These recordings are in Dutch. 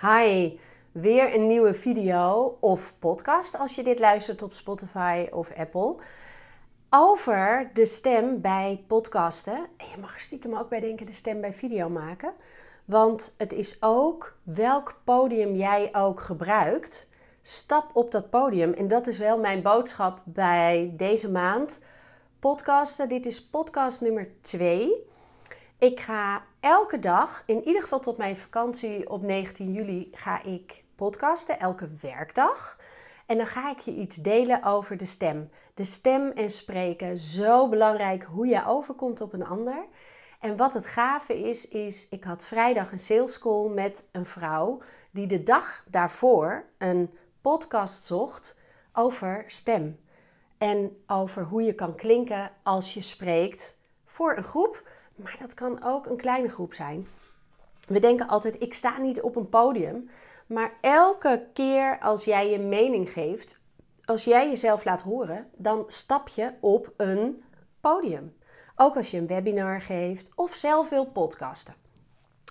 Hi, weer een nieuwe video of podcast als je dit luistert op Spotify of Apple. Over de stem bij podcasten. En je mag er stiekem ook bij denken de stem bij video maken. Want het is ook welk podium jij ook gebruikt. Stap op dat podium. En dat is wel mijn boodschap bij deze maand. Podcasten. Dit is podcast nummer 2. Ik ga elke dag, in ieder geval tot mijn vakantie op 19 juli, ga ik podcasten, elke werkdag. En dan ga ik je iets delen over de stem. De stem en spreken, zo belangrijk hoe je overkomt op een ander. En wat het gave is, is ik had vrijdag een sales call met een vrouw die de dag daarvoor een podcast zocht over stem. En over hoe je kan klinken als je spreekt voor een groep maar dat kan ook een kleine groep zijn. We denken altijd, ik sta niet op een podium. Maar elke keer als jij je mening geeft, als jij jezelf laat horen, dan stap je op een podium. Ook als je een webinar geeft of zelf wil podcasten.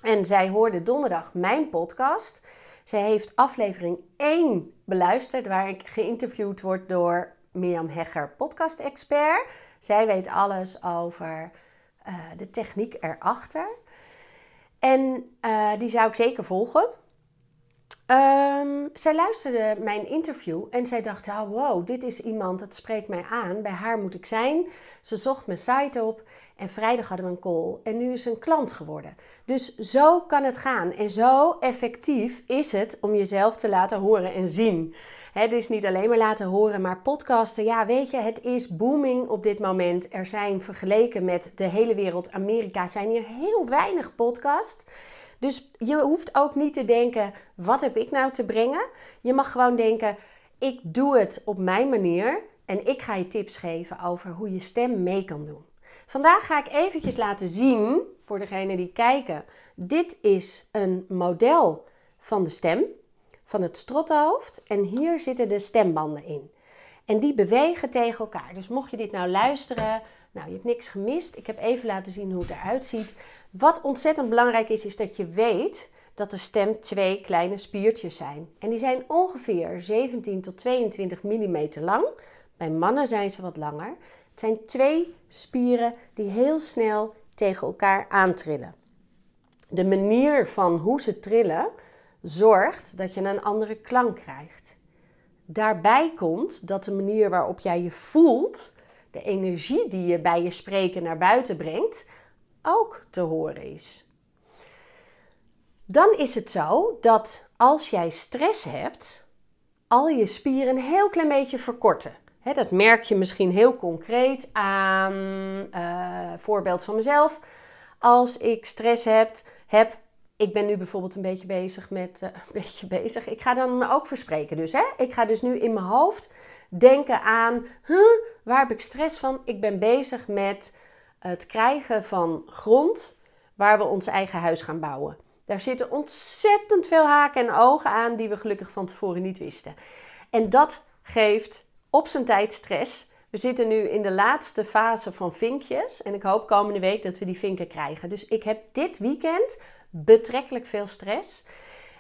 En zij hoorde donderdag mijn podcast. Zij heeft aflevering 1 beluisterd, waar ik geïnterviewd word door Mirjam Hegger, podcast-expert. Zij weet alles over uh, de techniek erachter. En uh, die zou ik zeker volgen. Um, zij luisterde mijn interview en zij dacht: oh, wow, dit is iemand, dat spreekt mij aan. Bij haar moet ik zijn. Ze zocht mijn site op en vrijdag hadden we een call. En nu is ze een klant geworden. Dus zo kan het gaan. En zo effectief is het om jezelf te laten horen en zien. Het is niet alleen maar laten horen, maar podcasten. Ja, weet je, het is booming op dit moment. Er zijn vergeleken met de hele wereld, Amerika, zijn hier heel weinig podcasts. Dus je hoeft ook niet te denken: wat heb ik nou te brengen? Je mag gewoon denken: ik doe het op mijn manier en ik ga je tips geven over hoe je stem mee kan doen. Vandaag ga ik eventjes laten zien voor degenen die kijken. Dit is een model van de stem van het strothoofd en hier zitten de stembanden in. En die bewegen tegen elkaar. Dus mocht je dit nou luisteren, nou je hebt niks gemist. Ik heb even laten zien hoe het eruit ziet. Wat ontzettend belangrijk is, is dat je weet dat de stem twee kleine spiertjes zijn. En die zijn ongeveer 17 tot 22 mm lang. Bij mannen zijn ze wat langer. Het zijn twee spieren die heel snel tegen elkaar aantrillen. De manier van hoe ze trillen zorgt dat je een andere klank krijgt. Daarbij komt dat de manier waarop jij je voelt, de energie die je bij je spreken naar buiten brengt, ook te horen is. Dan is het zo dat als jij stress hebt, al je spieren een heel klein beetje verkorten. dat merk je misschien heel concreet aan, uh, voorbeeld van mezelf. Als ik stress heb, heb ik ben nu bijvoorbeeld een beetje bezig met. Uh, een beetje bezig. Ik ga dan me ook verspreken. Dus hè? ik ga dus nu in mijn hoofd denken aan. Waar heb ik stress van? Ik ben bezig met het krijgen van grond waar we ons eigen huis gaan bouwen. Daar zitten ontzettend veel haken en ogen aan die we gelukkig van tevoren niet wisten. En dat geeft op zijn tijd stress. We zitten nu in de laatste fase van vinkjes. En ik hoop komende week dat we die vinken krijgen. Dus ik heb dit weekend betrekkelijk veel stress.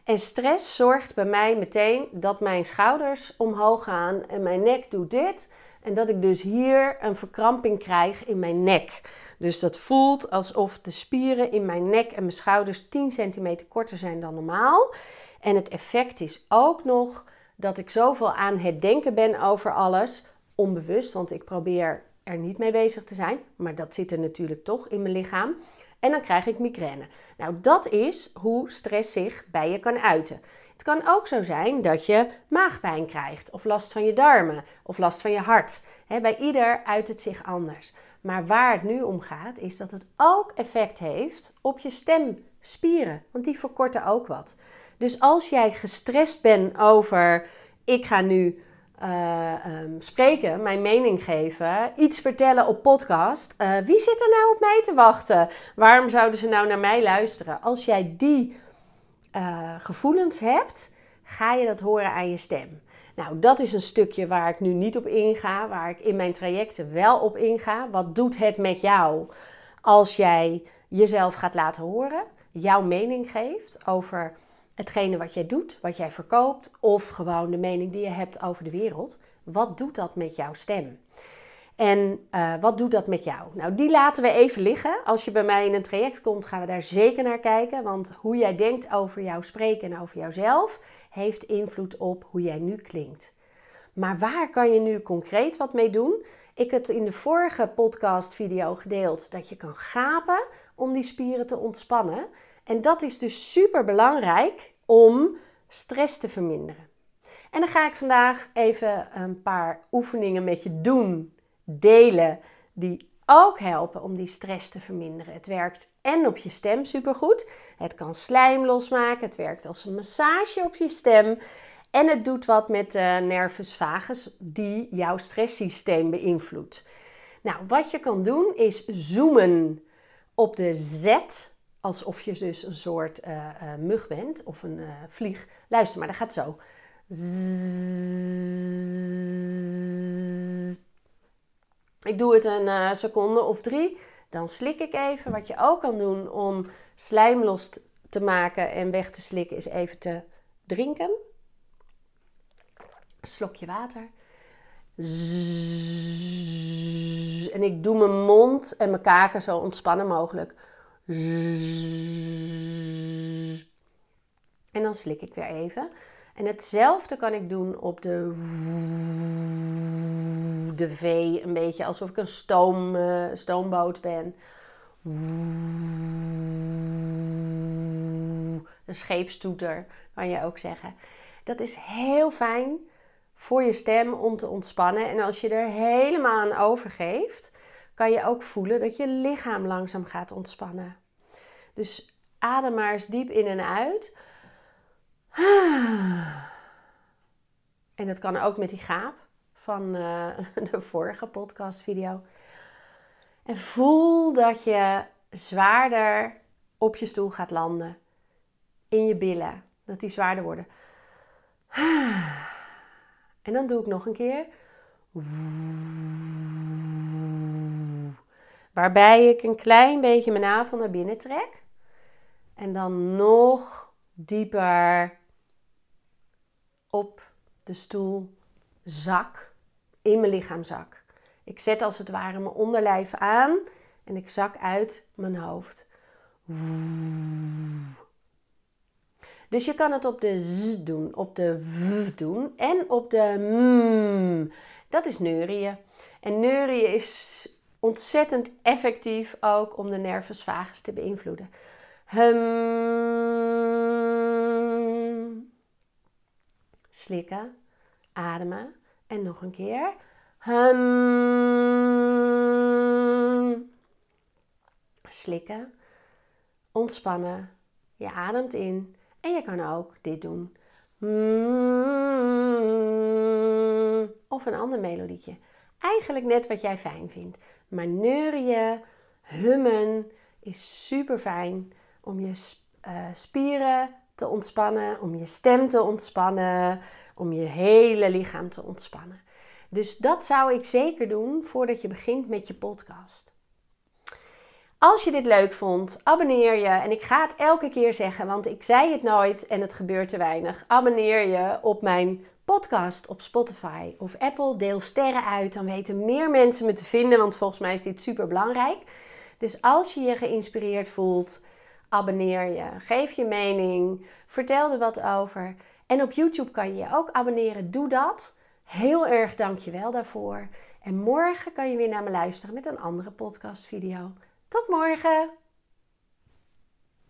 En stress zorgt bij mij meteen dat mijn schouders omhoog gaan en mijn nek doet dit. En dat ik dus hier een verkramping krijg in mijn nek. Dus dat voelt alsof de spieren in mijn nek en mijn schouders 10 centimeter korter zijn dan normaal. En het effect is ook nog dat ik zoveel aan het denken ben over alles, onbewust, want ik probeer er niet mee bezig te zijn, maar dat zit er natuurlijk toch in mijn lichaam. En dan krijg ik migraine. Nou, dat is hoe stress zich bij je kan uiten. Het kan ook zo zijn dat je maagpijn krijgt, of last van je darmen, of last van je hart. bij ieder uit het zich anders. Maar waar het nu om gaat, is dat het ook effect heeft op je stemspieren, want die verkorten ook wat. Dus als jij gestrest bent over, ik ga nu uh, um, spreken, mijn mening geven, iets vertellen op podcast. Uh, wie zit er nou op mij te wachten? Waarom zouden ze nou naar mij luisteren? Als jij die uh, gevoelens hebt, ga je dat horen aan je stem. Nou, dat is een stukje waar ik nu niet op inga, waar ik in mijn trajecten wel op inga. Wat doet het met jou als jij jezelf gaat laten horen, jouw mening geeft over hetgene wat jij doet, wat jij verkoopt, of gewoon de mening die je hebt over de wereld. Wat doet dat met jouw stem? En uh, wat doet dat met jou? Nou, die laten we even liggen. Als je bij mij in een traject komt, gaan we daar zeker naar kijken. Want hoe jij denkt over jouw spreken en over jouzelf, heeft invloed op hoe jij nu klinkt. Maar waar kan je nu concreet wat mee doen? Ik heb in de vorige podcast video gedeeld dat je kan gapen om die spieren te ontspannen. En dat is dus super belangrijk om stress te verminderen. En dan ga ik vandaag even een paar oefeningen met je doen, delen, die ook helpen om die stress te verminderen. Het werkt en op je stem supergoed. Het kan slijm losmaken. Het werkt als een massage op je stem. En het doet wat met de nervus vagus die jouw stresssysteem beïnvloedt. Nou, wat je kan doen is zoomen op de Z, alsof je dus een soort uh, mug bent of een uh, vlieg. Luister maar, dat gaat zo. Ik doe het een seconde of drie. Dan slik ik even. Wat je ook kan doen om slijm los te maken en weg te slikken, is even te drinken. Een slokje water. En ik doe mijn mond en mijn kaken zo ontspannen mogelijk. En dan slik ik weer even. En hetzelfde kan ik doen op de, de V, een beetje alsof ik een stoom, uh, stoomboot ben. Een scheepstoeter kan je ook zeggen. Dat is heel fijn voor je stem om te ontspannen. En als je er helemaal aan overgeeft, kan je ook voelen dat je lichaam langzaam gaat ontspannen. Dus adem maar eens diep in en uit. En dat kan ook met die gaap van uh, de vorige podcastvideo. En voel dat je zwaarder op je stoel gaat landen. In je billen. Dat die zwaarder worden. En dan doe ik nog een keer. Waarbij ik een klein beetje mijn navel naar binnen trek. En dan nog dieper op de stoel zak. In mijn lichaam zak. Ik zet als het ware mijn onderlijf aan en ik zak uit mijn hoofd. Dus je kan het op de z doen, op de v doen en op de mm. Dat is neurieën. En neurieën is ontzettend effectief ook om de nervus vagus te beïnvloeden. Hum. Slikken, ademen en nog een keer. Hum. Slikken, ontspannen. Je ademt in en je kan ook dit doen. Of een ander melodietje. Eigenlijk net wat jij fijn vindt. Maar neurien, hummen is super fijn om je uh, spieren te ontspannen, om je stem te ontspannen, om je hele lichaam te ontspannen. Dus dat zou ik zeker doen voordat je begint met je podcast. Als je dit leuk vond, abonneer je. En ik ga het elke keer zeggen, want ik zei het nooit en het gebeurt te weinig. Abonneer je op mijn podcast op Spotify of Apple. Deel sterren uit, dan weten meer mensen me te vinden, want volgens mij is dit super belangrijk. Dus als je je geïnspireerd voelt, abonneer je. Geef je mening, vertel er wat over. En op YouTube kan je je ook abonneren. Doe dat. Heel erg dank je wel daarvoor. En morgen kan je weer naar me luisteren met een andere podcastvideo. Tot morgen!